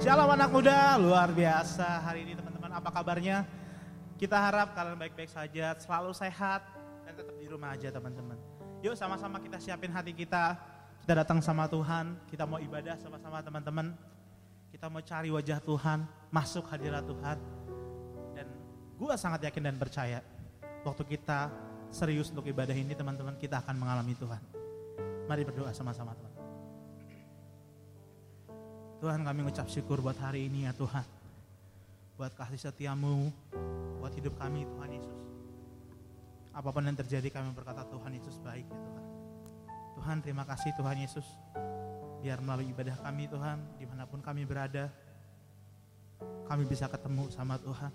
Shalom anak muda, luar biasa hari ini teman-teman. Apa kabarnya? Kita harap kalian baik-baik saja, selalu sehat dan tetap di rumah aja teman-teman. Yuk sama-sama kita siapin hati kita. Kita datang sama Tuhan, kita mau ibadah sama-sama teman-teman. Kita mau cari wajah Tuhan, masuk hadirat Tuhan. Dan gue sangat yakin dan percaya waktu kita serius untuk ibadah ini teman-teman kita akan mengalami Tuhan. Mari berdoa sama-sama teman. Tuhan kami mengucap syukur buat hari ini ya Tuhan. Buat kasih setiamu, buat hidup kami Tuhan Yesus. Apa pun yang terjadi kami berkata Tuhan Yesus baik ya Tuhan. Tuhan terima kasih Tuhan Yesus. Biar melalui ibadah kami Tuhan, di mana pun kami berada, kami bisa ketemu sama Tuhan.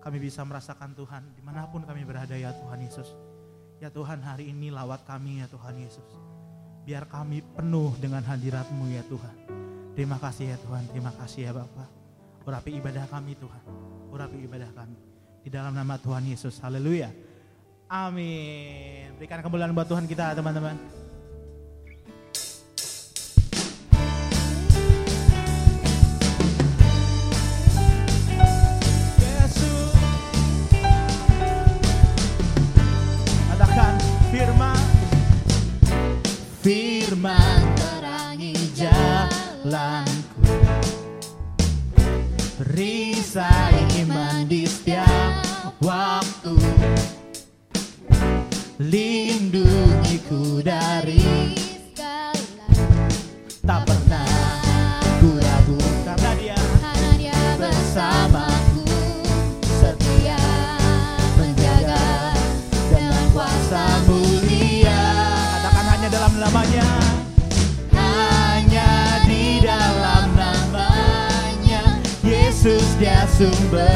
Kami bisa merasakan Tuhan di mana pun kami berada ya Tuhan Yesus. Ya Tuhan hari ini lawat kami ya Tuhan Yesus. Biar kami penuh dengan hadiratmu ya Tuhan. Terima kasih ya Tuhan, terima kasih ya Bapak. Urapi ibadah kami Tuhan, urapi ibadah kami. Di dalam nama Tuhan Yesus, haleluya. Amin. Berikan kemuliaan buat Tuhan kita teman-teman. Perisai iman di setiap waktu. Lindungiku dari dia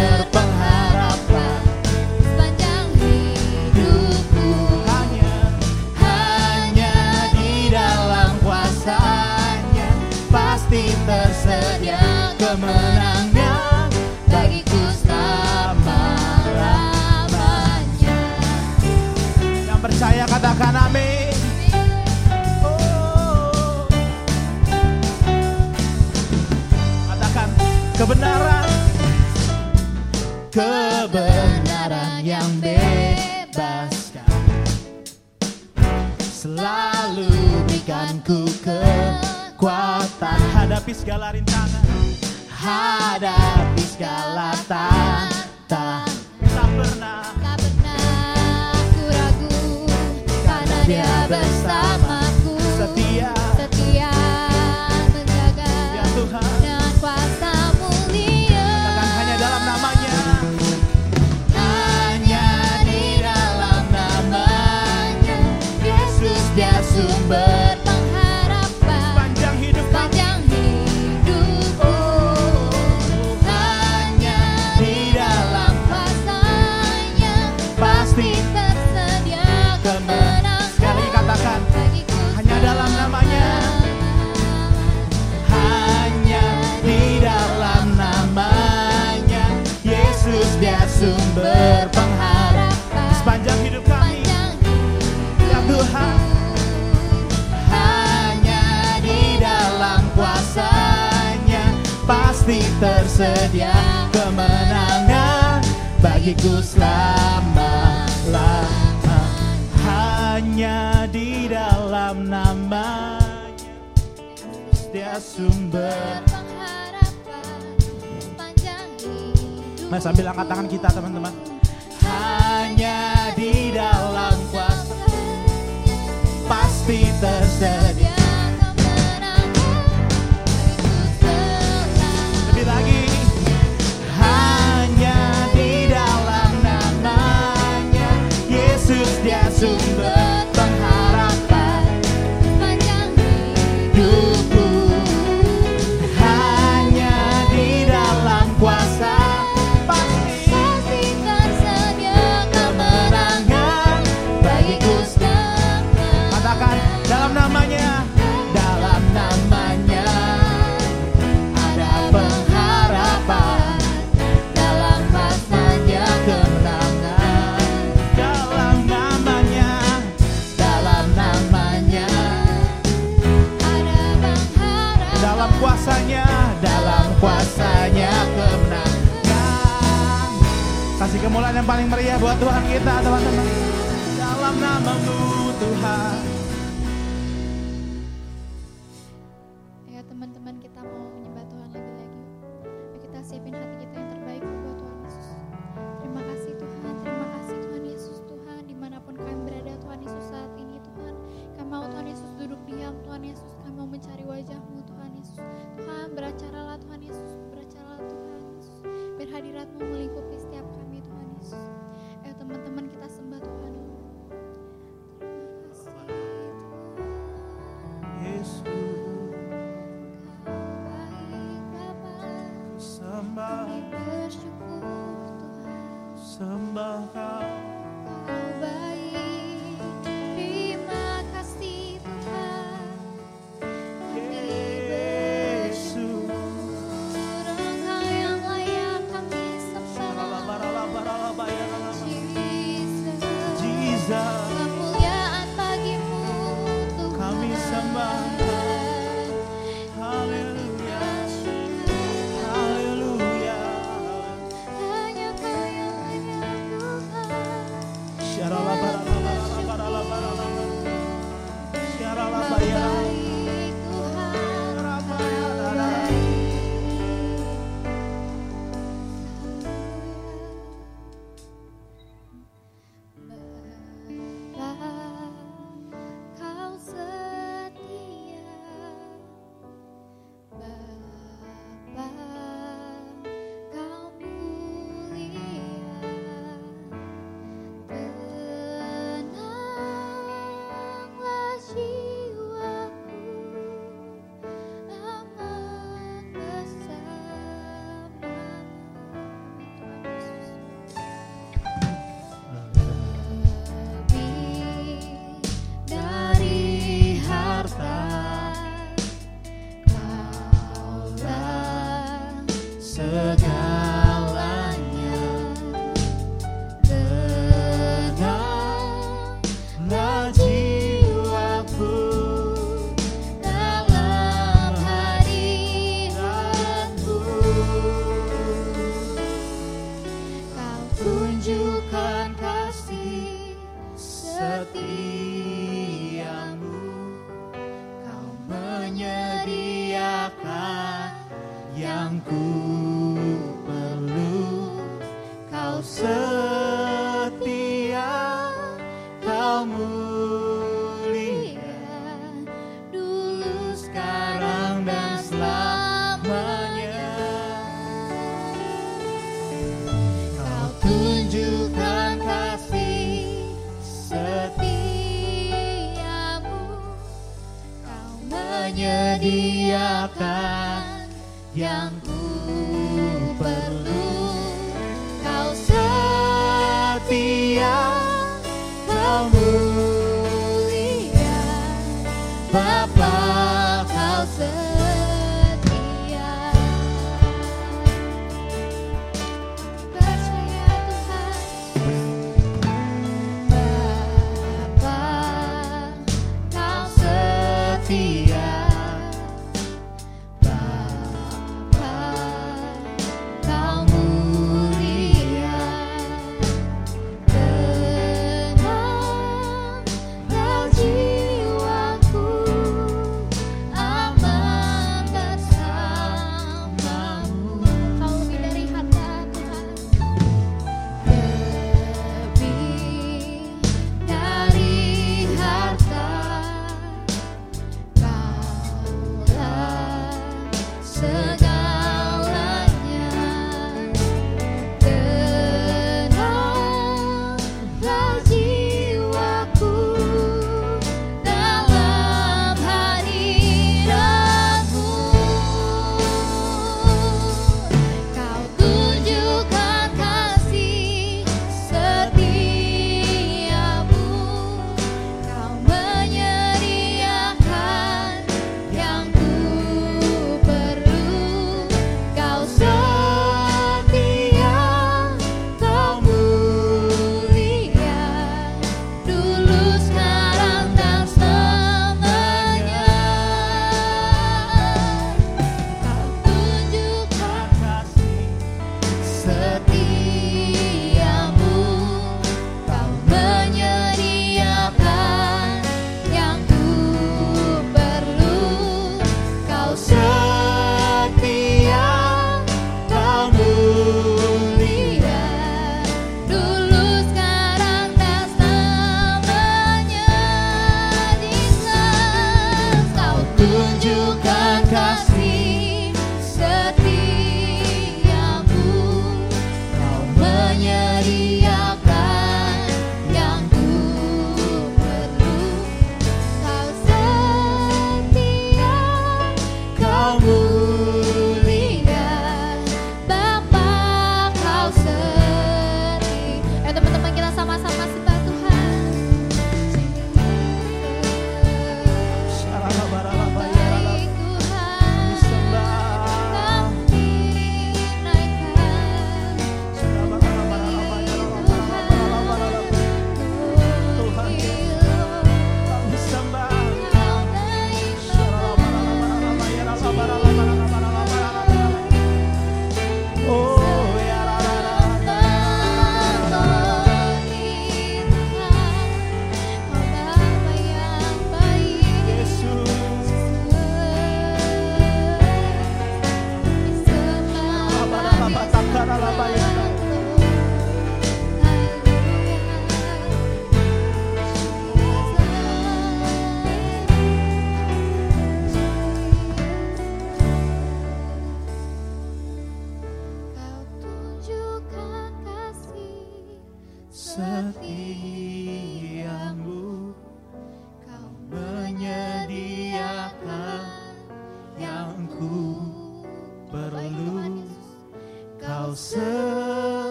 Kebenaran yang bebaskan Selalu berikanku kekuatan. Hadapi segala rintangan. Hadapi segala tantangan dia tersedia kemenangan. Bagiku selama-lama Hanya di dalam namanya Dia sumber. Mas sambil angkat tangan kita teman-teman. Hanya di dalam kuasa. Pasti tersedia Yesus kemuliaan yang paling meriah buat Tuhan kita teman-teman. Dalam namamu Tuhan.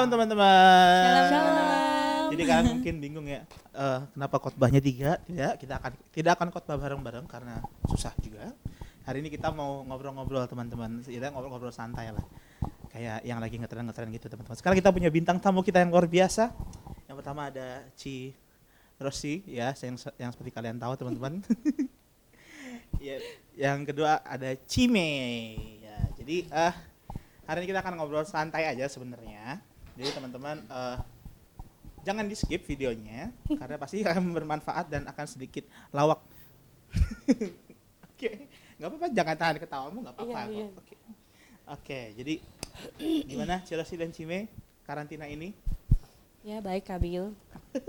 Shalom teman-teman. Shalom. Jadi kalian mungkin bingung ya, uh, kenapa khotbahnya tiga? Tidak, kita akan tidak akan khotbah bareng-bareng karena susah juga. Hari ini kita mau ngobrol-ngobrol teman-teman, kita ngobrol-ngobrol santai lah. Kayak yang lagi ngetren-ngetren gitu teman-teman. Sekarang kita punya bintang tamu kita yang luar biasa. Yang pertama ada Ci Rosi ya, yang yang seperti kalian tahu teman-teman. ya, yang kedua ada Cime. Ya, jadi uh, hari ini kita akan ngobrol santai aja sebenarnya jadi teman-teman uh, jangan di skip videonya karena pasti akan bermanfaat dan akan sedikit lawak. Oke, nggak apa-apa jangan tahan ketawamu nggak apa-apa. Iya, iya. Oke, Oke, jadi gimana Chelsea dan Cime karantina ini? Ya baik Kabil.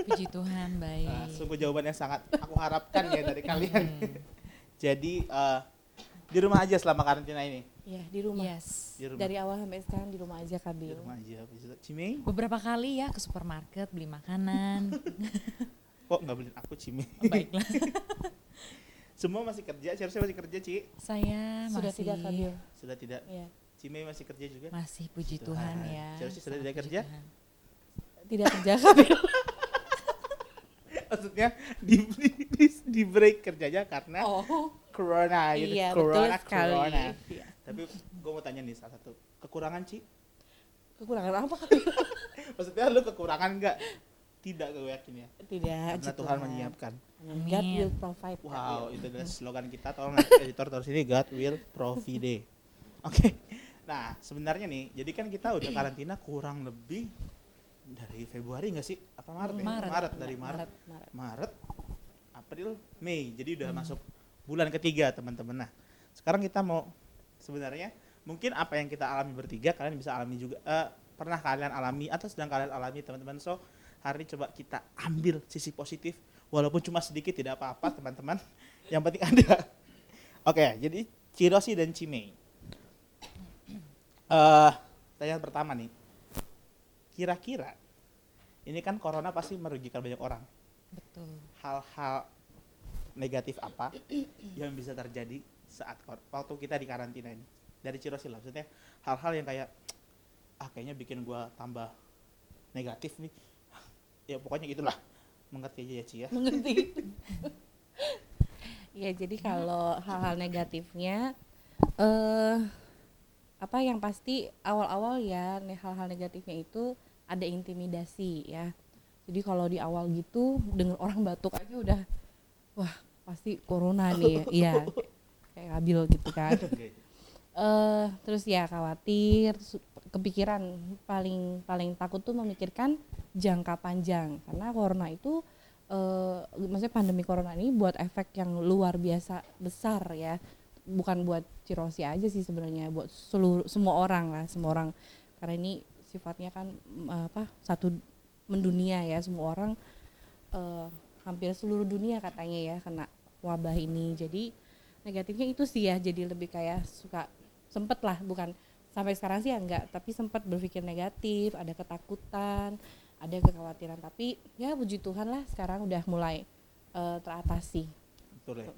Puji Tuhan, baik. Nah, sungguh jawaban yang sangat aku harapkan ya dari kalian. Jadi eh, di rumah aja selama karantina ini. Ya di rumah. Yes. Di rumah. Dari awal sampai sekarang di rumah aja Di Kabil. rumah aja. Bisa- Cime, Beberapa kali ya ke supermarket beli makanan. kok nggak beliin aku Cime? Baiklah. Semua masih kerja, Chelsea masih kerja Ci? Saya Sudah masih tidak Kabil. Sudah tidak. Ya. Cime masih kerja juga? masih puji Tuhan. Tuhan, ya. Chelsea sudah tidak kerja? Tuhan. Tidak kerja Kabil. Maksudnya di, di, di, di break kerjanya karena Oh. corona gitu. Iya betul corona, sekali. corona. Iya. Tapi gue mau tanya nih salah satu kekurangan Ci. Kekurangan apa? Maksudnya lu kekurangan nggak? Tidak gue yakin ya. Tidak. Karena Tuhan menyiapkan. God will provide. Wow, Kabil. itu adalah slogan kita. Tolong editor terus ini God will provide. Oke. Nah, sebenarnya nih, jadi kan kita udah karantina kurang lebih dari Februari nggak sih? Apa Maret? ya? Maret. dari Maret. Maret. Maret. Maret, April, Mei. Jadi udah masuk bulan ketiga, teman-teman. Nah, sekarang kita mau sebenarnya mungkin apa yang kita alami bertiga kalian bisa alami juga eh, pernah kalian alami atau sedang kalian alami, teman-teman. So, hari ini coba kita ambil sisi positif walaupun cuma sedikit tidak apa-apa, teman-teman. Yang penting ada. Oke, jadi Cirosi dan Cimei. Eh, pertanyaan pertama nih. Kira-kira ini kan corona pasti merugikan banyak orang Betul. hal-hal negatif apa yang bisa terjadi saat waktu kita di karantina ini dari Cirosi lah maksudnya hal-hal yang kayak ah kayaknya bikin gua tambah negatif nih ya pokoknya gitulah mengerti aja ya Ci ya Mengerti. ya jadi kalau hal-hal negatifnya eh apa yang pasti awal-awal ya hal-hal negatifnya itu ada intimidasi ya. Jadi kalau di awal gitu dengar orang batuk aja udah wah pasti corona nih ya. Kayak gitu kan. Eh terus ya khawatir kepikiran paling paling takut tuh memikirkan jangka panjang. Karena corona itu eh maksudnya pandemi corona ini buat efek yang luar biasa besar ya. Bukan buat Cirosi aja sih sebenarnya buat seluruh semua orang lah semua orang. Karena ini sifatnya kan apa satu mendunia ya semua orang eh, hampir seluruh dunia katanya ya kena wabah ini. Jadi negatifnya itu sih ya jadi lebih kayak suka sempet lah bukan sampai sekarang sih ya enggak tapi sempat berpikir negatif ada ketakutan ada kekhawatiran tapi ya puji Tuhan lah sekarang udah mulai eh, teratasi betul ya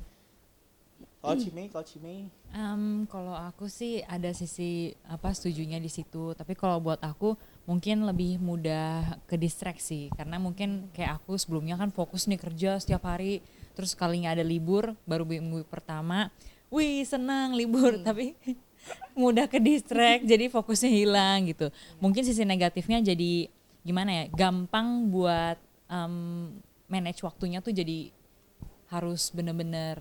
kalau Cimei kalau Cimei Em, kalau aku sih ada sisi apa setujunya di situ. Tapi kalau buat aku mungkin lebih mudah ke distraksi karena mungkin kayak aku sebelumnya kan fokus nih kerja setiap hari. Terus kalinya ada libur baru minggu pertama, wih senang libur tapi mudah ke distract jadi fokusnya hilang gitu. Mungkin sisi negatifnya jadi gimana ya? Gampang buat em, manage waktunya tuh jadi harus bener-bener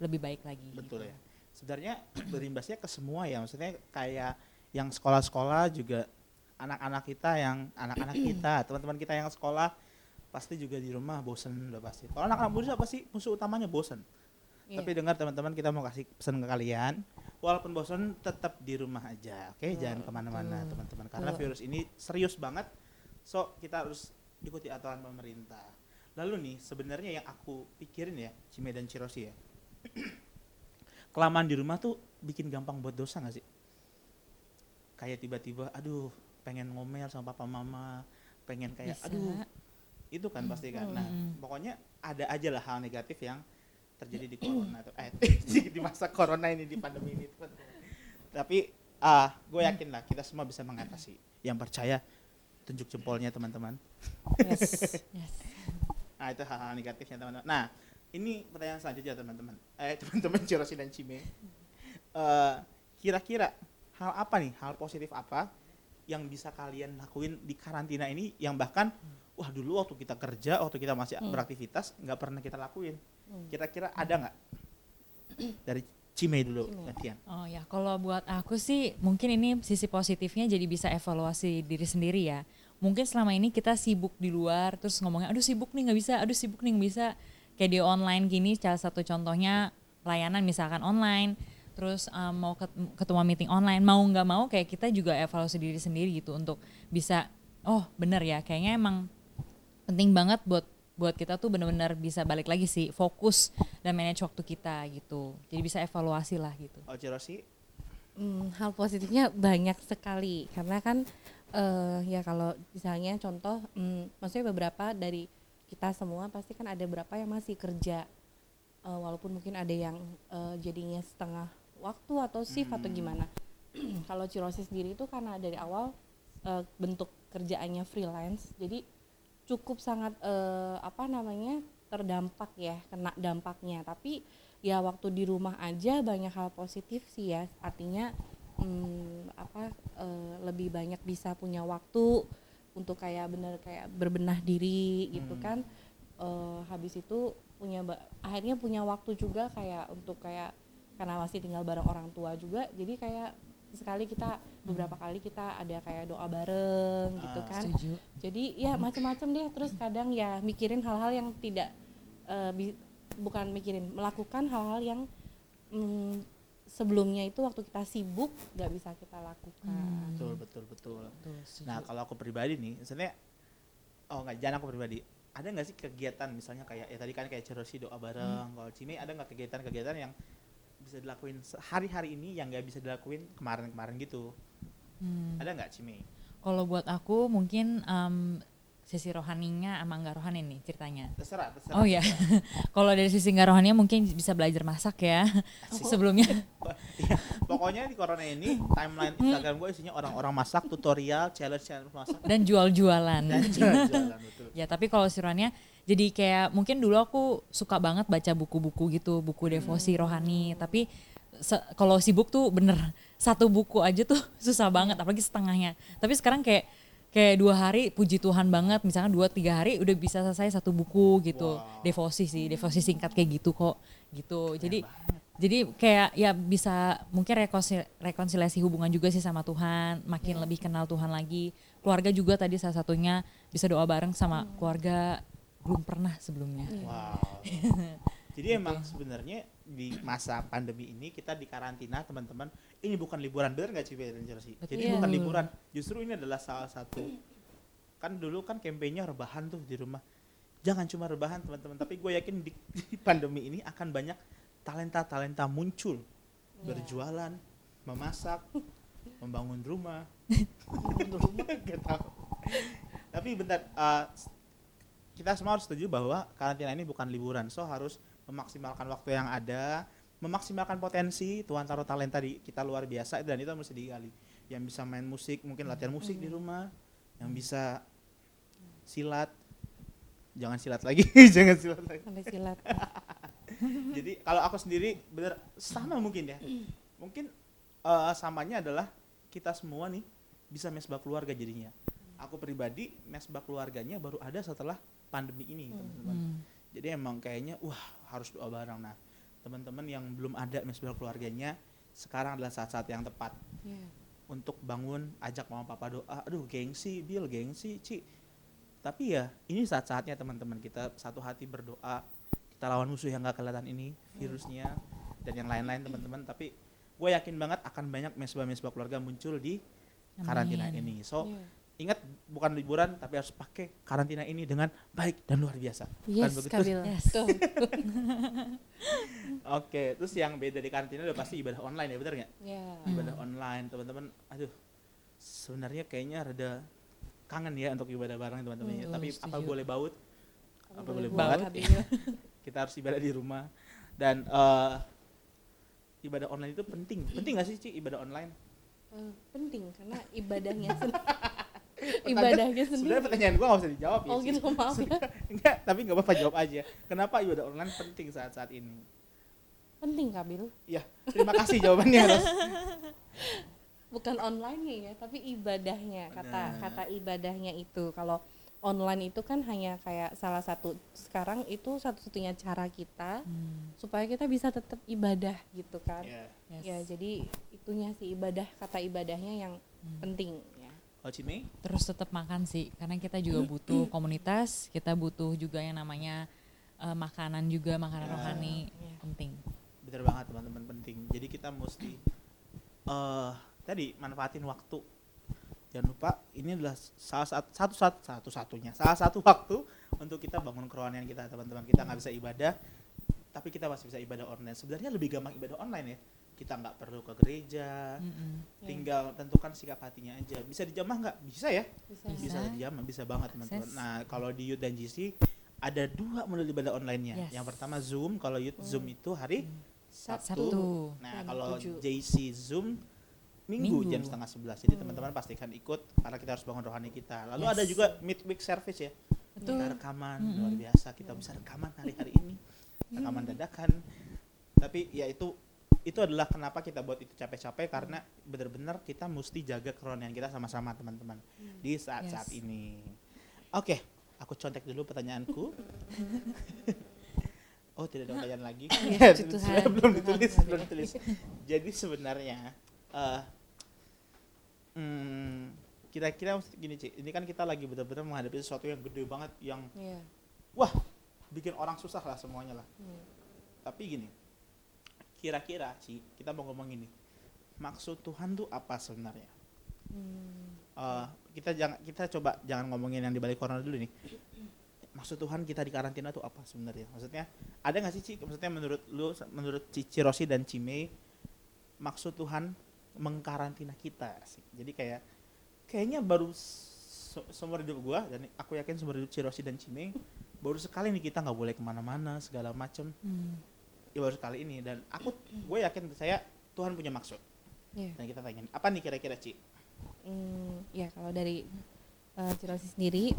lebih baik lagi. betul gitu. ya sebenarnya berimbasnya ke semua ya maksudnya kayak yang sekolah-sekolah juga anak-anak kita yang anak-anak kita teman-teman kita yang sekolah pasti juga di rumah bosen udah pasti. Kalau anak-anak muda apa sih musuh utamanya? Bosen. Iya. tapi dengar teman-teman kita mau kasih pesan ke kalian. Walaupun bosen tetap di rumah aja oke? Jangan ke mana-mana betul. teman-teman karena virus ini serius banget. So kita harus ikuti aturan pemerintah. Lalu nih sebenarnya yang aku pikirin ya Cime dan Cirosi ya. Kelamaan di rumah tuh bikin gampang buat dosa gak sih? Kayak tiba-tiba, aduh, pengen ngomel sama papa mama, pengen kayak, Bisa. aduh, itu kan pasti kan. Nah, Mm. pokoknya ada aja lah hal negatif yang terjadi di corona tuh, eh, di masa corona ini di pandemi ini. Tapi, ah, gue yakin lah kita semua bisa mengatasi. Yang percaya, tunjuk jempolnya teman-teman. Yes. Yes. Nah itu hal-hal negatifnya teman-teman. Nah ini pertanyaan selanjutnya teman-teman. Eh teman-teman Cirosi dan Cime. Eh, Kira-kira hal apa nih, hal positif apa yang bisa kalian lakuin di karantina ini yang bahkan wah dulu waktu kita kerja waktu kita masih Hmm. beraktivitas nggak pernah kita lakuin Hmm. kira-kira ada nggak dari Cime dulu Cime. gantian Oh ya, kalau buat aku sih mungkin ini sisi positifnya jadi bisa evaluasi diri sendiri ya. Mungkin selama ini kita sibuk di luar, terus ngomongnya, aduh sibuk nih nggak bisa, aduh sibuk nih nggak bisa. Kayak di online gini, salah satu contohnya layanan misalkan online, terus um, mau ket- ketemu meeting online, mau nggak mau kayak kita juga evaluasi diri sendiri gitu untuk bisa, oh bener ya, kayaknya emang penting banget buat buat kita tuh benar-benar bisa balik lagi sih fokus dan manage waktu kita gitu. Jadi bisa evaluasi lah gitu. Oh Cirosi Hmm, hal positifnya banyak sekali. Karena kan eh, ya kalau misalnya contoh, hmm, maksudnya beberapa dari kita semua pasti kan ada beberapa yang masih kerja, Eh, walaupun mungkin ada yang eh, jadinya setengah waktu atau shift atau gimana. kalau Cirosi sendiri itu karena dari awal eh, bentuk kerjaannya freelance, jadi cukup sangat eh, apa namanya terdampak ya kena dampaknya tapi ya waktu di rumah aja banyak hal positif sih ya artinya hmm, apa eh, lebih banyak bisa punya waktu untuk kayak bener kayak berbenah diri gitu Hmm. kan Eh, habis itu punya akhirnya punya waktu juga kayak untuk kayak karena masih tinggal bareng orang tua juga jadi kayak sekali kita beberapa kali kita ada kayak doa bareng gitu Ah, kan. setuju. Jadi ya macam-macam deh terus kadang ya mikirin hal-hal yang tidak eh, bi- bukan mikirin melakukan hal-hal yang mm, sebelumnya itu waktu kita sibuk nggak bisa kita lakukan. Betul betul betul. Betul, setuju. Nah kalau aku pribadi nih, sebenarnya oh nggak jangan aku pribadi. Ada nggak sih kegiatan misalnya kayak ya tadi kan kayak Cerosi doa bareng, kalau Cime ada nggak kegiatan-kegiatan yang bisa dilakuin hari-hari ini yang nggak bisa dilakuin kemarin-kemarin gitu? Hmm. Ada nggak Cime? Kalau buat aku mungkin em, sisi rohaninya sama nggak rohani nih ceritanya. Terserah, terserah. Oh ya, kalau dari sisi nggak rohaninya mungkin bisa belajar masak ya. Asik. Sebelumnya, Iya, Pokoknya di corona ini timeline Instagram gue isinya orang-orang masak, tutorial, challenge challenge masak dan jual-jualan. dan jalan-jalan betul. Ya tapi kalau si rohaninya jadi kayak mungkin dulu aku suka banget baca buku-buku gitu, buku devosi rohani. Tapi kalau sibuk tuh bener satu buku aja tuh susah banget, apalagi setengahnya. Tapi sekarang kayak kayak dua hari puji Tuhan banget, misalnya dua tiga hari udah bisa selesai satu buku gitu, Wow. devosi sih, devosi singkat kayak gitu kok, gitu. Jadi jadi kayak ya bisa mungkin rekonsil- rekonsiliasi hubungan juga sih sama Tuhan, makin lebih kenal Tuhan lagi. Keluarga juga tadi salah satunya bisa doa bareng sama keluarga belum pernah sebelumnya. Wow. Jadi emang sebenarnya di masa pandemi ini kita di karantina teman-teman ini bukan liburan bener nggak Chelsea? Jadi Betul. bukan liburan, justru ini adalah salah satu kan dulu kan kampanyenya rebahan tuh di rumah. Jangan cuma rebahan teman-teman, tapi gue yakin di, di pandemi ini akan banyak talenta-talenta muncul berjualan, memasak, membangun rumah. Gak tahu. Tapi bentar, uh, kita semua harus setuju bahwa karantina ini bukan liburan, so harus memaksimalkan waktu yang ada, memaksimalkan potensi, Tuhan taruh talenta di kita luar biasa dan itu mesti digali. Yang bisa main musik, mungkin latihan musik di rumah, yang bisa silat, jangan silat lagi, jangan silat lagi. sampai silat Jadi kalau aku sendiri bener sama mungkin ya. Mungkin eh, samanya adalah kita semua nih bisa mesbah keluarga jadinya. Aku pribadi mesbah keluarganya baru ada setelah pandemi ini, teman-teman. Hmm. Jadi emang kayaknya wah harus doa bareng. Nah, teman-teman yang belum ada mesbah keluarganya, sekarang adalah saat-saat yang tepat Iya. untuk bangun, ajak mama papa doa. Aduh, gengsi, Bill, gengsi, Ci. Tapi ya, ini saat-saatnya teman-teman kita satu hati berdoa. Kita lawan musuh yang gak kelihatan ini, virusnya dan yang lain-lain teman-teman. Tapi gue yakin banget akan banyak mesbah-mesbah keluarga muncul di karantina Amin. ini. So, Iya. Ingat bukan liburan tapi harus pakai karantina ini dengan baik dan luar biasa. Yes begitu? Kabil Yes. Oke, terus yang beda di karantina udah pasti ibadah online ya, bener nggak? ya ibadah online teman-teman aduh sebenarnya kayaknya rada kangen ya untuk ibadah bareng teman-teman ya. Hmm, tapi setuju. apa boleh baut apa boleh buat buat Kabil. kita harus ibadah di rumah dan eh, ibadah online itu penting penting gak sih Ci ibadah online Eh, penting karena ibadahnya ibadahnya sendiri. Sebenarnya pertanyaan gua gak usah dijawab ya oh gitu maaf ya. Enggak tapi nggak apa-apa jawab aja. Kenapa ibadah online penting saat-saat ini? Penting Kabil ya terima kasih jawabannya Ros. Bukan online ya tapi ibadahnya kata Benar. kata ibadahnya itu. Kalau online itu kan hanya kayak salah satu sekarang itu satu-satunya cara kita Hmm, supaya kita bisa tetap ibadah gitu kan. Ya. yes. ya jadi itunya sih ibadah kata ibadahnya yang Hmm. penting Kalau Cime? terus tetap makan sih karena kita juga butuh komunitas kita butuh juga yang namanya eh, makanan juga makanan Ya. rohani Ya. penting Bener banget teman-teman penting. Jadi kita mesti eh tadi manfaatin waktu. Jangan lupa ini adalah salah satu satu satu satu satunya salah satu waktu untuk kita bangun kerohanian kita teman-teman. Kita nggak bisa ibadah, tapi kita masih bisa ibadah online. Sebenarnya lebih gampang ibadah online ya. Kita nggak perlu ke gereja, Mm-mm. Ya. tinggal tentukan sikap hatinya aja. Bisa dijamah nggak? Bisa ya. bisa, Bisa. Bisa dijamah, bisa banget teman-teman. Nah kalau di Youth dan GC ada dua model ibadah online-nya. Yes. Yang pertama Zoom. Kalau Youth Hmm. Zoom itu hari Sabtu. Sabtu. Nah, kalau. JC Zoom minggu, Minggu. jam setengah sebelas. Jadi Hmm. teman-teman pastikan ikut karena kita harus bangun rohani kita. Lalu Yes. ada juga midweek service ya. Betul. Kita rekaman Mm-mm. luar biasa. Kita bisa rekaman hari-hari ini. Rekaman dadakan. Tapi ya itu itu adalah kenapa kita buat itu capek-capek karena benar-benar kita mesti jaga kerohanian kita sama-sama teman-teman di saat-saat Yes. ini. Oke, aku contek dulu pertanyaanku. oh, tidak ada pertanyaan lagi. Tuhan. Sudah belum ditulis, Tuhan. belum ditulis. Jadi sebenarnya eh hmm, kira-kira gini, Ci. Ini kan kita lagi benar-benar menghadapi sesuatu yang gede banget yang Iya. wah, bikin orang susah lah semuanya lah. Hmm. Tapi gini, kira-kira Ci, kita mau ngomong ini. Maksud Tuhan tuh apa sebenarnya? Hmm. Eh, kita jangan kita coba jangan ngomongin yang di balik corona dulu nih. Maksud Tuhan kita di karantina tuh apa sebenarnya? Maksudnya ada nggak sih Ci? Maksudnya menurut lu, menurut Cici Rosi dan Cime, maksud Tuhan mengkarantina kita sih. Jadi kayak kayaknya baru se- seumur hidup gua dan aku yakin seumur hidup Cirosi dan Cime baru sekali nih kita nggak boleh ke mana-mana segala macem Hmm. Ya baru sekali ini dan aku gue yakin saya Tuhan punya maksud Iya. dan kita tanyain apa nih kira-kira Ci? Hmm, ya kalau dari uh, Cirosi sendiri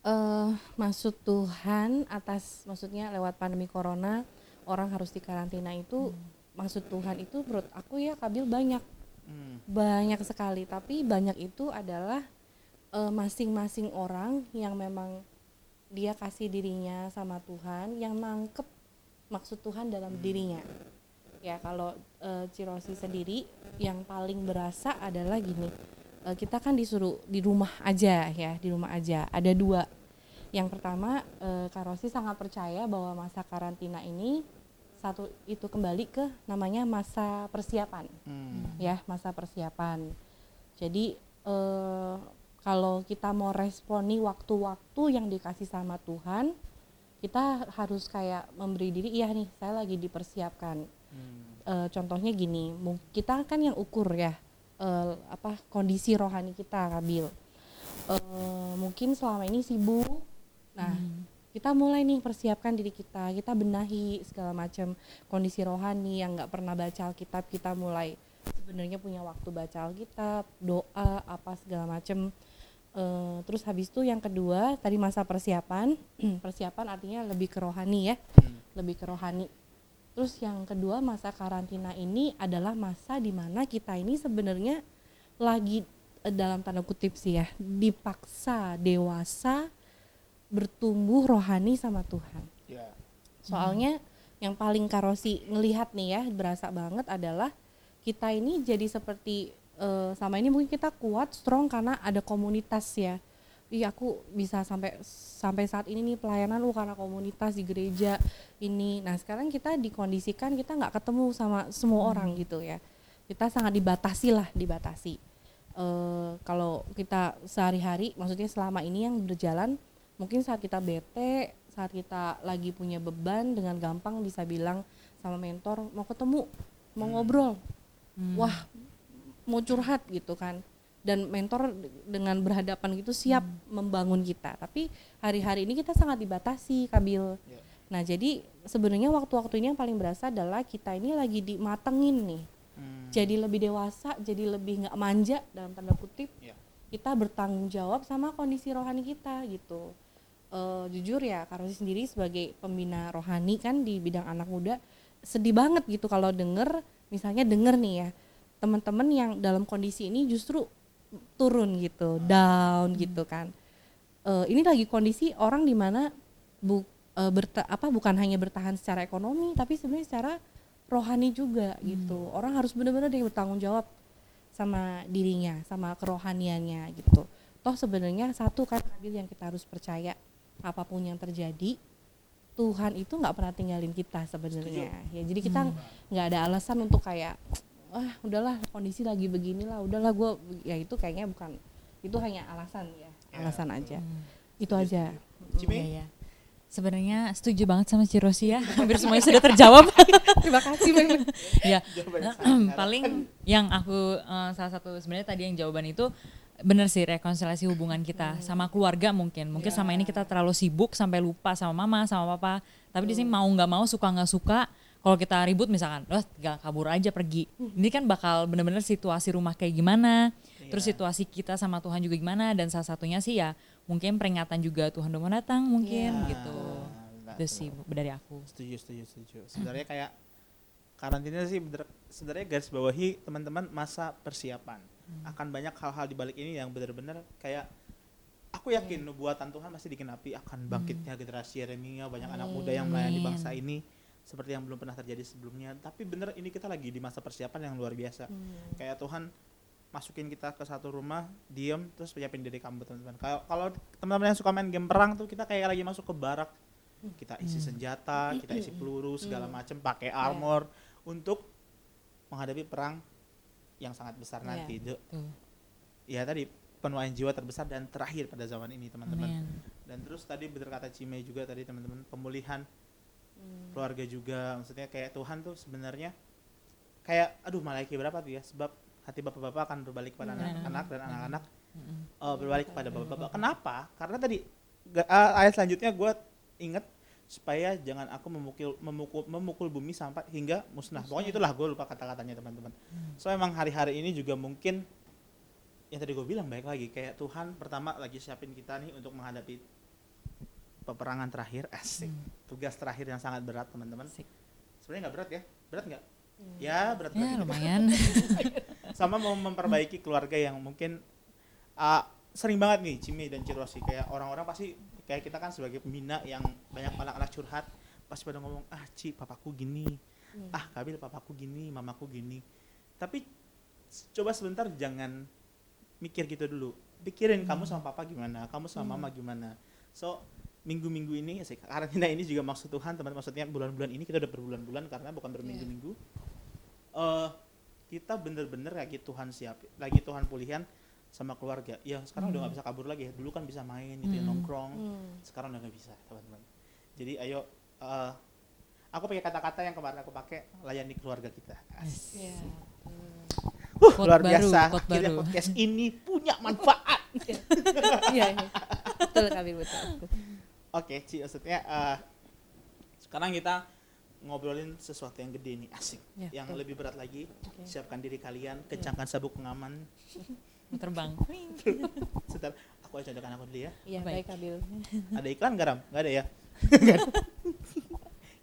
eh maksud Tuhan atas maksudnya lewat pandemi corona orang harus dikarantina itu maksud Tuhan itu menurut aku ya Kabil banyak Hmm. banyak sekali tapi banyak itu adalah eh, masing-masing orang yang memang dia kasih dirinya sama Tuhan yang nangkep maksud Tuhan dalam dirinya ya kalau eh, Cirosi sendiri yang paling berasa adalah gini eh, kita kan disuruh di rumah aja ya di rumah aja ada dua yang pertama eh, Kak Rosi sangat percaya bahwa masa karantina ini satu itu kembali ke namanya masa persiapan Hmm. ya masa persiapan. Jadi eh, kalau kita mau responi waktu-waktu yang dikasih sama Tuhan, kita harus kayak memberi diri, iya nih saya lagi dipersiapkan. Hmm. Eh, contohnya gini, kita kan yang ukur ya eh, apa kondisi rohani kita, Kabil. Eh, mungkin selama ini sibuk, nah Hmm. kita mulai nih persiapkan diri kita kita benahi segala macam kondisi rohani yang nggak pernah baca Alkitab kita mulai sebenarnya punya waktu baca Alkitab doa apa segala macam Eh, terus habis itu yang kedua tadi masa persiapan persiapan artinya lebih ke rohani ya Hmm. lebih ke rohani terus yang kedua masa karantina ini adalah masa di mana kita ini sebenarnya lagi eh, dalam tanda kutip sih ya dipaksa dewasa bertumbuh rohani sama Tuhan. Ya. Soalnya yang paling karosi ngelihat nih ya berasa banget adalah kita ini jadi seperti eh, sama ini mungkin kita kuat strong karena ada komunitas ya. Iya aku bisa sampai sampai saat ini nih pelayanan lu karena komunitas di gereja ini. Nah sekarang kita dikondisikan kita nggak ketemu sama semua orang gitu ya. Kita sangat dibatasi lah dibatasi. Eh, kalau kita sehari-hari maksudnya selama ini yang berjalan mungkin saat kita bete saat kita lagi punya beban dengan gampang bisa bilang sama mentor mau ketemu mau Hmm. ngobrol Hmm. wah mau curhat gitu kan dan mentor de- dengan berhadapan gitu siap membangun kita tapi hari-hari ini kita sangat dibatasi kabil Ya. nah jadi sebenarnya waktu-waktu ini yang paling berasa adalah kita ini lagi dimatengin nih Hmm. jadi lebih dewasa jadi lebih nggak manja dalam tanda kutip Ya. kita bertanggung jawab sama kondisi rohani kita gitu Eh, jujur ya Karosi sendiri sebagai pembina rohani kan di bidang anak muda sedih banget gitu kalau denger misalnya denger nih ya teman-teman yang dalam kondisi ini justru turun gitu down gitu kan. Eh, ini lagi kondisi orang di mana bu, berta- apa bukan hanya bertahan secara ekonomi tapi sebenarnya secara rohani juga gitu. Orang harus benar-benar dia bertanggung jawab sama dirinya sama kerohaniannya gitu. Toh sebenarnya satu kan Nabil yang kita harus percaya apa pun yang terjadi Tuhan itu nggak pernah tinggalin kita sebenarnya. Ya jadi kita nggak ada alasan untuk kayak wah udahlah kondisi lagi beginilah udahlah gue ya itu kayaknya bukan itu hanya alasan ya alasan aja itu aja? Iya, iya. Sebenarnya setuju banget sama Cirosi ya. Hampir semuanya sudah terjawab. terima kasih banyak ya. Nah, paling yang aku eh, salah satu sebenarnya tadi yang jawaban itu benar sih rekonsiliasi hubungan kita sama keluarga mungkin. Mungkin sama ini kita terlalu sibuk sampai lupa sama mama, sama papa. Tapi di sini mau nggak mau, suka nggak suka, kalau kita ribut misalkan, oh tinggal kabur aja pergi. Ini kan bakal bener-bener situasi rumah kayak gimana, terus Iya. situasi kita sama Tuhan juga gimana, dan salah satunya sih ya mungkin peringatan juga Tuhan udah mau datang mungkin Iya. gitu. Nah, Itu sih dari aku. setuju setuju setuju sebenarnya kayak karantina sih sebenarnya garis bawahi teman-teman masa persiapan akan banyak hal-hal di balik ini yang benar-benar kayak aku yakin nubuatan Tuhan masih dikenapi akan bangkitnya generasi Yeremia banyak anak muda yang melayani Amin. bangsa ini seperti yang belum pernah terjadi sebelumnya. Tapi bener ini kita lagi di masa persiapan yang luar biasa. Kayak Tuhan masukin kita ke satu rumah diem terus siapin diri kamu teman-teman. Kalau kalau teman-teman yang suka main game perang tuh kita kayak lagi masuk ke barak. Kita isi senjata kita isi peluru segala macam pakai armor untuk menghadapi perang yang sangat besar Iya. nanti. Itu ya tadi penuaian jiwa terbesar dan terakhir pada zaman ini teman-teman. Dan terus tadi bener kata Cime juga tadi teman-teman pemulihan keluarga juga maksudnya kayak Tuhan tuh sebenarnya kayak aduh malaikat berapa tuh ya? Sebab hati bapak-bapak akan berbalik pada Hmm. anak-anak dan anak-anak Mm-mm. eh, berbalik kepada bapak-bapak. Kenapa? Karena tadi ah, ayat selanjutnya gue inget supaya jangan aku memukul memukul memukul bumi sampai hingga musnah. Pokoknya itulah gue lupa kata-katanya teman-teman. So emang hari-hari ini juga mungkin yang tadi gue bilang baik lagi. Kayak Tuhan pertama lagi siapin kita nih untuk menghadapi peperangan terakhir asik tugas terakhir yang sangat berat teman-teman. Sebenarnya nggak berat ya? Berat nggak? Ya berat Ya berat lumayan. sama mau memperbaiki keluarga yang mungkin ah, sering banget nih Cimi dan Cirosi. Kayak orang-orang pasti kayak kita kan sebagai pembina yang banyak anak-anak curhat pasti pada ngomong ah Ci papaku gini. Ah Kabil papaku gini mamaku gini. Tapi coba sebentar jangan mikir gitu dulu. Pikirin kamu sama papa gimana kamu sama mama gimana. So minggu-minggu ini sih karantina ini juga maksud Tuhan teman maksudnya bulan-bulan ini kita udah berbulan-bulan karena bukan berminggu-minggu. Eh kita bener-bener lagi Tuhan siap lagi Tuhan pulihan sama keluarga. Ya sekarang udah nggak bisa kabur lagi ya. Dulu kan bisa main gitu ya Hmm. nongkrong. Sekarang udah nggak bisa teman-teman. Jadi ayo eh, aku pakai kata-kata yang kemarin aku pakai layani keluarga kita. Asik. Iya. Quote luar baru, biasa akhirnya baru. podcast ini punya manfaat. Iya, iya. betul kami betul. Oke Ci maksudnya eh, sekarang kita ngobrolin sesuatu yang gede nih asik. Ya, yang lebih berat lagi Oke. siapkan diri kalian kencangkan sabuk pengaman. Terbang. sebentar aku aja contohkan aku dulu ya. Iya, Baik. baik Kabil. ada iklan garam nggak ada ya?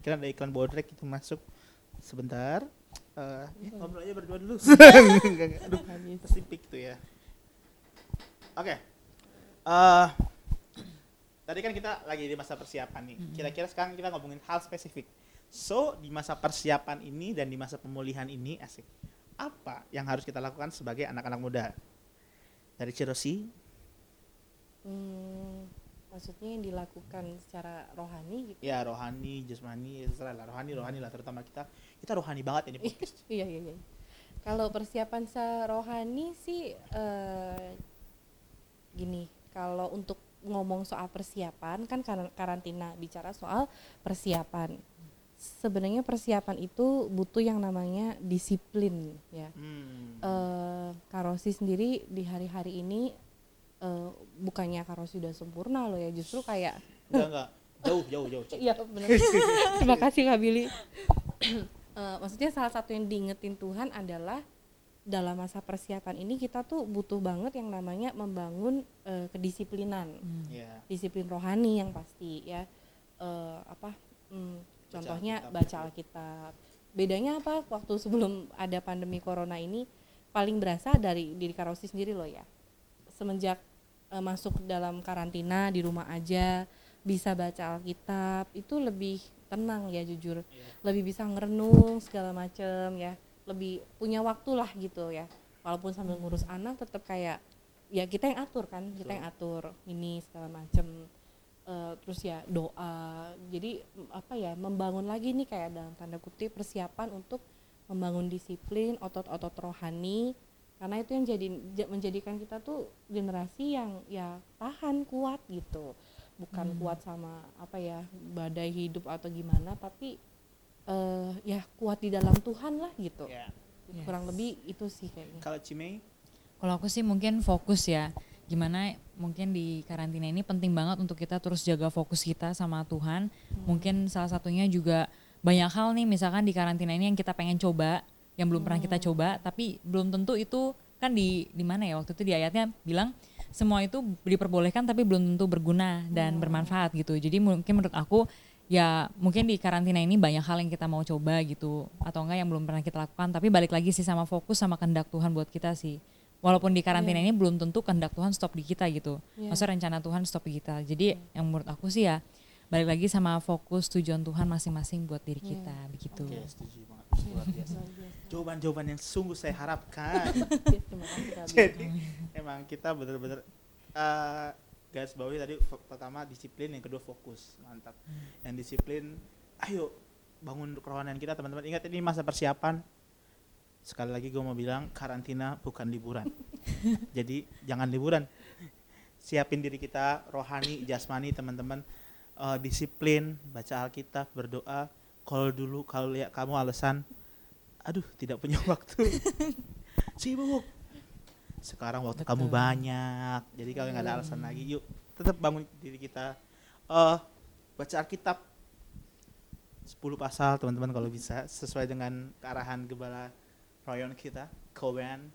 Kira ada iklan bodrek itu masuk. Sebentar Eh, ya, ngobrol aja berdua dulu. Aduh pasti tuh ya. Oke. Eh, tadi kan kita lagi di masa persiapan nih. Kira-kira sekarang kita ngomongin hal spesifik. So di masa persiapan ini dan di masa pemulihan ini asik apa yang harus kita lakukan sebagai anak-anak muda? Dari Cirosi. Hmm, maksudnya yang dilakukan secara rohani gitu. ya rohani jasmani ya terserah lah. Rohani rohani lah terutama kita. Kita rohani banget ini podcast. Iya, iya, iya. Kalau persiapan serohani sih eh, gini, kalau untuk ngomong soal persiapan kan kar- karantina bicara soal persiapan. Sebenarnya persiapan itu butuh yang namanya disiplin ya. hmm. eh Karosi sendiri di hari-hari ini eh, bukannya Karosi udah sempurna loh ya, justru kayak enggak enggak jauh jauh jauh. Iya benar. Terima kasih Kak Billy. Eh, maksudnya salah satu yang diingetin Tuhan adalah dalam masa persiapan ini kita tuh butuh banget yang namanya membangun eh, kedisiplinan, ya disiplin rohani yang pasti ya. Eh, apa? hmm, contohnya Alkitab. baca Alkitab. Bedanya apa? Waktu sebelum ada pandemi corona ini paling berasa dari diri Karosi sendiri loh ya. Semenjak eh, masuk dalam karantina di rumah aja bisa baca Alkitab itu lebih tenang ya jujur lebih bisa ngerenung segala macem ya lebih punya waktu lah gitu ya. Walaupun sambil ngurus anak tetap kayak ya kita yang atur kan kita yang atur ini segala macem. Eh, terus ya doa. Jadi apa ya membangun lagi nih kayak dalam tanda kutip persiapan untuk membangun disiplin otot-otot rohani. Karena itu yang jadi ja- menjadikan kita tuh generasi yang ya tahan kuat gitu. Bukan kuat sama apa ya badai hidup atau gimana tapi eh ya kuat di dalam Tuhan lah gitu Ya. kurang lebih itu sih kayaknya Kalau Cimei, Kalau aku sih mungkin fokus ya. Gimana mungkin di karantina ini penting banget untuk kita terus jaga fokus kita sama Tuhan. Mungkin salah satunya juga banyak hal nih misalkan di karantina ini yang kita pengen coba, yang belum pernah kita coba, tapi belum tentu itu kan di di mana ya waktu itu di ayatnya bilang semua itu diperbolehkan tapi belum tentu berguna dan bermanfaat gitu. Jadi mungkin menurut aku ya mungkin di karantina ini banyak hal yang kita mau coba gitu atau enggak yang belum pernah kita lakukan. Tapi balik lagi sih sama fokus sama kehendak Tuhan buat kita sih. Walaupun di karantina ini belum tentu kehendak Tuhan stop di kita gitu. Iya. maksudnya rencana Tuhan stop di kita. Jadi yang menurut aku sih ya balik lagi sama fokus tujuan Tuhan masing-masing buat diri kita begitu. Oke, setuju banget. Luar biasa. Jawaban-jawaban yang sungguh saya harapkan. Jadi emang kita bener-bener eh garis bawahi tadi pertama disiplin, yang kedua fokus. Mantap. Yang disiplin, ayo bangun kerohanian kita teman-teman. Ingat ini masa persiapan. Sekali lagi gue mau bilang karantina bukan liburan. Jadi jangan liburan. Siapin diri kita rohani, jasmani teman-teman. Eh, disiplin, baca Alkitab, berdoa. Kalau dulu kalau lihat kamu alasan, aduh tidak punya waktu, sibuk. Sekarang waktu kamu Betul. banyak, jadi kalau nggak ada alasan lagi, yuk tetap bangun diri kita. Eh baca Alkitab 10 pasal teman-teman kalau bisa sesuai dengan kearahan gembala Royon kita, Kowen.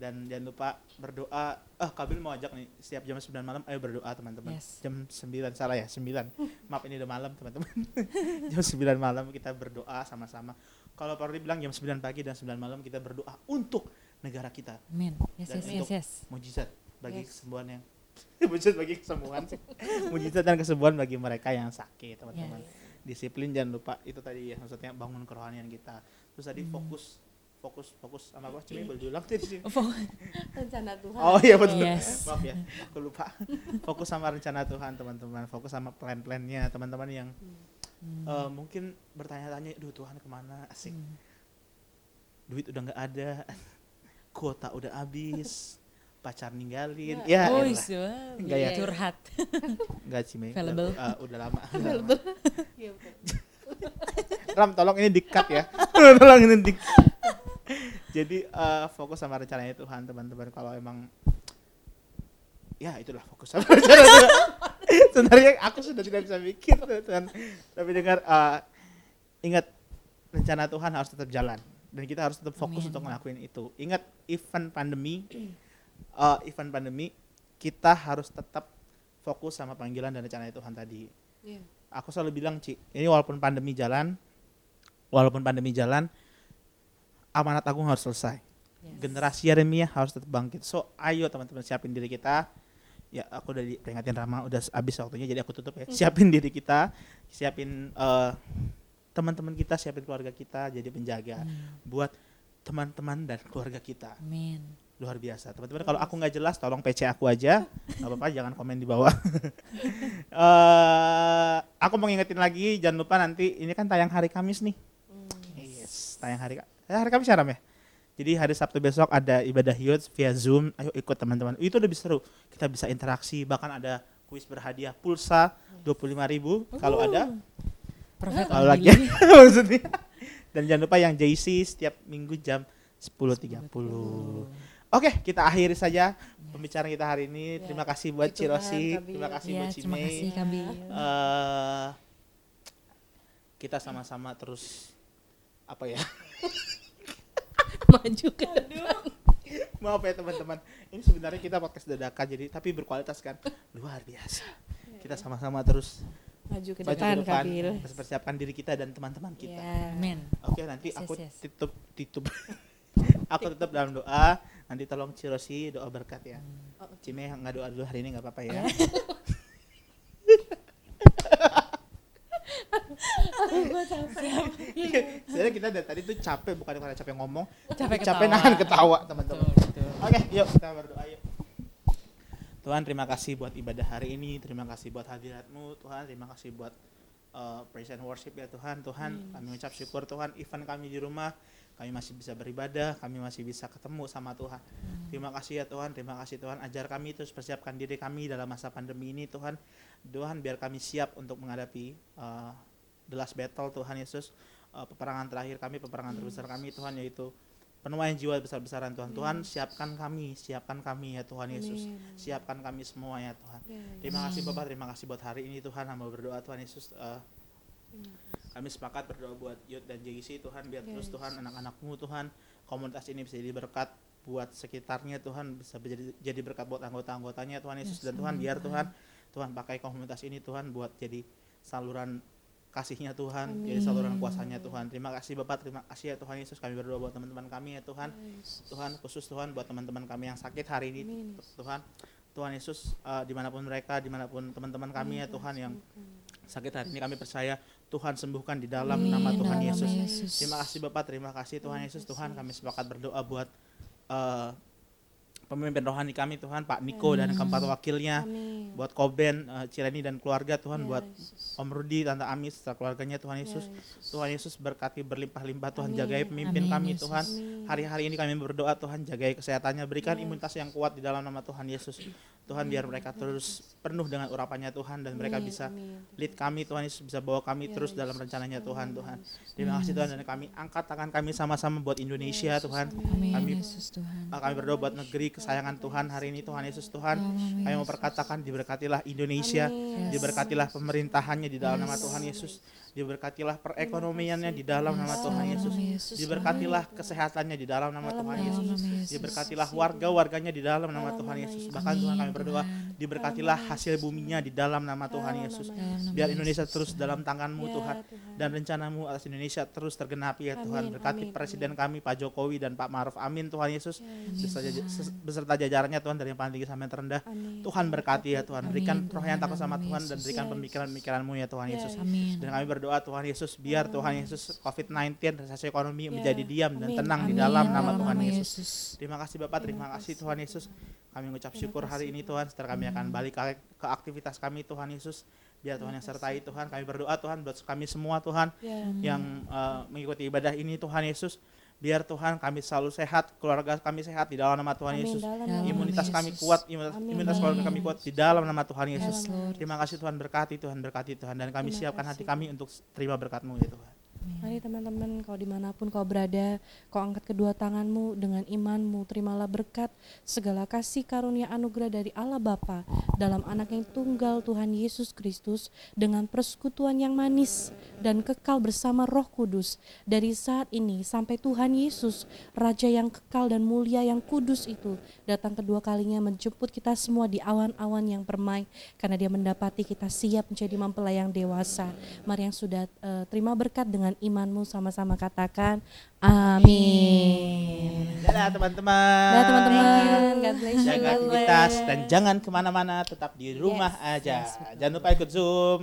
Dan jangan lupa berdoa. Ah, Kabil mau ajak nih setiap jam 9 malam ayo berdoa teman-teman. Yes. Jam 9 salah ya, 9. Maaf ini udah malam teman-teman. jam 9 malam kita berdoa sama-sama. Kalau Parodi bilang jam 9 pagi dan 9 malam kita berdoa untuk negara kita. amin yes Dan yes yes, untuk yes. Mujizat bagi Yes. kesembuhan yang mujizat bagi kesembuhan sih. mujizat dan kesembuhan bagi mereka yang sakit teman-teman. Disiplin jangan lupa itu tadi ya maksudnya bangun kerohanian kita. Terus tadi fokus fokus fokus sama apa Cimi boleh diulang tadi sih. rencana Tuhan Oh iya betul. Yes. Maaf ya, aku lupa. Fokus sama rencana Tuhan teman-teman. Fokus sama plan-plannya teman-teman yang eh, mungkin bertanya-tanya, duh Tuhan ke mana? Asik. Duit udah nggak ada, kuota udah habis, pacar ninggalin. Ya, oh, elah. iya. Enggak ya? curhat nggak sih Mei. Available. Udah, eh, udah lama. Iya, betul. Ram, tolong ini di-cut ya. tolong ini di Jadi eh, fokus sama rencananya Tuhan teman-teman. Kalau emang ya itulah fokus sama rencana Tuhan. Sebenarnya aku sudah tidak bisa mikir Tuhan. Tapi dengar eh, ingat rencana Tuhan harus tetap jalan dan kita harus tetap fokus Amin. untuk ngelakuin itu. Ingat event pandemi eh, event pandemi kita harus tetap fokus sama panggilan dan rencana Tuhan tadi Iya. aku selalu bilang Ci, ini walaupun pandemi jalan, walaupun pandemi jalan, amanat agung harus selesai. Yes. Generasi Yeremia harus tetap bangkit. So, ayo teman-teman siapin diri kita. Ya, aku udah diperingatin Rama, udah habis waktunya, jadi aku tutup ya. Siapin diri kita, siapin eh, teman-teman kita, siapin keluarga kita, jadi penjaga buat teman-teman dan keluarga kita. amin Luar biasa. Teman-teman, kalau aku nggak jelas, tolong PC aku aja. Nggak apa-apa, jangan komen di bawah. Eh, aku mau ngingetin lagi, jangan lupa nanti ini kan tayang hari Kamis nih. Yes, tayang hari eh, hari Kamis ya Ram ya? Jadi hari Sabtu besok ada ibadah youth via Zoom. Ayo ikut teman-teman. Itu lebih seru. Kita bisa interaksi, bahkan ada kuis berhadiah pulsa 25.000 kalau ada. Prophet Kalau lagi maksudnya. Dan jangan lupa yang JC setiap minggu jam 10.30. Oke, kita akhiri saja pembicaraan kita hari ini. Terima kasih buat Cirosi, Bil. terima kasih Ya, buat terima Cimei. kasih Kabi. Eh, kita sama-sama terus apa ya? maju ke depan Maaf ya teman-teman. Ini sebenarnya kita podcast dadakan jadi tapi berkualitas kan. Luar biasa. Kita sama-sama terus maju ke maju depan ke depan, Kabil persiapkan diri kita dan teman-teman kita. ya amin Oke, nanti Yes, aku yes, tutup tutup aku tetap dalam doa. Nanti tolong Cirosi doa berkat ya. Oh, oke Cime nggak doa dulu hari ini nggak apa-apa ya. Sebenarnya kita dari tadi tuh capek bukan karena capek ngomong, Capek capek ketawa. nahan ketawa teman-teman. Oke, yuk kita berdoa yuk. Tuhan terima kasih buat ibadah hari ini, terima kasih buat hadiratmu, Tuhan. Terima kasih buat uh, praise and worship ya Tuhan. Tuhan kami ucap syukur Tuhan, even kami di rumah, kami masih bisa beribadah, kami masih bisa ketemu sama Tuhan. Terima kasih ya Tuhan, terima kasih Tuhan, ajar kami terus persiapkan diri kami dalam masa pandemi ini Tuhan. Tuhan biar kami siap untuk menghadapi uh, the last battle Tuhan Yesus, uh, peperangan terakhir kami, peperangan terbesar kami Tuhan yaitu penuaian jiwa besar-besaran Tuhan. Tuhan siapkan kami, siapkan kami ya Tuhan Yesus. Siapkan kami semua ya Tuhan. Terima kasih Bapak, terima kasih buat hari ini Tuhan. Hamba berdoa Tuhan Yesus. eh, kami sepakat berdoa buat Yud dan JGC Tuhan biar terus Tuhan anak-anakmu Tuhan komunitas ini bisa jadi berkat buat sekitarnya Tuhan bisa jadi, jadi berkat buat anggota-anggotanya Tuhan Yesus dan Tuhan biar Tuhan Tuhan pakai komunitas ini Tuhan buat jadi saluran kasihnya Tuhan jadi saluran kuasanya Tuhan. Terima kasih Bapak. Terima kasih ya Tuhan Yesus. Kami berdoa buat teman-teman kami ya Tuhan. Tuhan khusus Tuhan buat teman-teman kami yang sakit hari ini Tuhan. Tuhan Yesus eh, di mana pun mereka di mana pun teman-teman kami ya Tuhan yang sakit hari ini kami percaya Tuhan sembuhkan di dalam nama Tuhan Yesus. Yesus. Terima kasih Bapak, terima kasih Tuhan Yesus. Tuhan kami sepakat berdoa buat eh, pemimpin rohani kami Tuhan, Pak Niko dan keempat wakilnya, Amin. buat Koben, eh, Cireni dan keluarga Tuhan, Ya, buat Yesus. Om Rudi, Tante Amis, serta keluarganya Tuhan Yesus. Ya, Yesus. Tuhan Yesus berkati berlimpah-limpah Tuhan Amin. jagai pemimpin Amin, kami Yesus. Tuhan. Amin. Hari-hari ini kami berdoa Tuhan jagai kesehatannya, berikan Yes. imunitas yang kuat di dalam nama Tuhan Yesus. Tuhan biar mereka terus penuh dengan urapannya Tuhan dan mereka Amin, bisa amin. lead kami Tuhan Yesus bisa bawa kami Ya, terus Yesus. dalam rencananya Tuhan Tuhan. Yesus. Terima kasih Tuhan dan kami angkat tangan kami sama-sama buat Indonesia Tuhan. amin. Amin Kami- Yesus Tuhan. Uh, Kami berdoa buat negeri kesayangan Tuhan hari ini Tuhan Yesus Tuhan. Amin, Kami mau perkatakan diberkatilah Indonesia, diberkatilah pemerintahannya di dalam nama. Tuhan Yesus. Diberkatilah perekonomiannya di dalam nama. Tuhan Yesus. Diberkatilah kesehatannya di dalam nama Tuhan Yesus. Diberkatilah warga-warganya di dalam nama Tuhan Yesus. Bahkan Tuhan kami berdoa diberkatilah hasil buminya di dalam nama Tuhan Yesus. Biar Indonesia terus dalam tanganmu Ya, Tuhan. Dan rencanamu atas Indonesia terus tergenapi ya Tuhan. Berkati Presiden kami Pak Jokowi dan Pak Maruf Amin Tuhan Yesus. Ya, Beserta, jajarannya Tuhan dari yang paling tinggi sampai yang terendah. Tuhan berkati ya Tuhan. Berikan roh yang takut sama Tuhan dan berikan pemikiran-pemikiranmu ya Tuhan Yes. Yesus. Dan kami berdoa Tuhan Yesus biar Tuhan Yesus COVID-19 resesi ekonomi Ya. menjadi diam dan Amin. tenang di Amin, dalam nama dalam Tuhan nama Yesus. Terima kasih Bapak, terima kasih Tuhan Yesus. Kami mengucap syukur hari ini Tuhan, setelah kami akan balik ke, ke aktivitas kami Tuhan Yesus. Biar Tuhan yang sertai Tuhan, kami berdoa Tuhan buat kami semua Tuhan Ya. yang eh, mengikuti ibadah ini Tuhan Yesus. Biar Tuhan kami selalu sehat, keluarga kami sehat di dalam nama Tuhan Amin. Yesus. Dalam Imunitas kami kuat, imunitas, Amin. imunitas keluarga kami kuat di dalam nama Tuhan Yesus. Terima kasih Tuhan berkati, Tuhan berkati Tuhan. Dan kami Terima siapkan hati kami untuk terima berkat-Mu ya Tuhan. Mari teman-teman, kau di mana pun kau berada, kau angkat kedua tanganmu dengan imanmu, terimalah berkat segala kasih karunia anugerah dari Allah Bapa dalam anak yang tunggal Tuhan Yesus Kristus dengan persekutuan yang manis dan kekal bersama roh kudus dari saat ini sampai Tuhan Yesus, Raja yang kekal dan mulia yang kudus itu datang kedua kalinya menjemput kita semua di awan-awan yang permai karena dia mendapati kita siap menjadi mempelai yang dewasa. Mari yang sudah eh, terima berkat dengan imanmu sama-sama katakan amin. Dadah teman-teman. Nah teman-teman, God bless you. Jaga aktivitas dan jangan ke mana-mana, tetap di rumah Yes, aja. yes, betul. Jangan lupa ikut Zoom.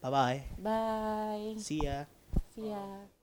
Bye-bye. Bye. See ya. See ya.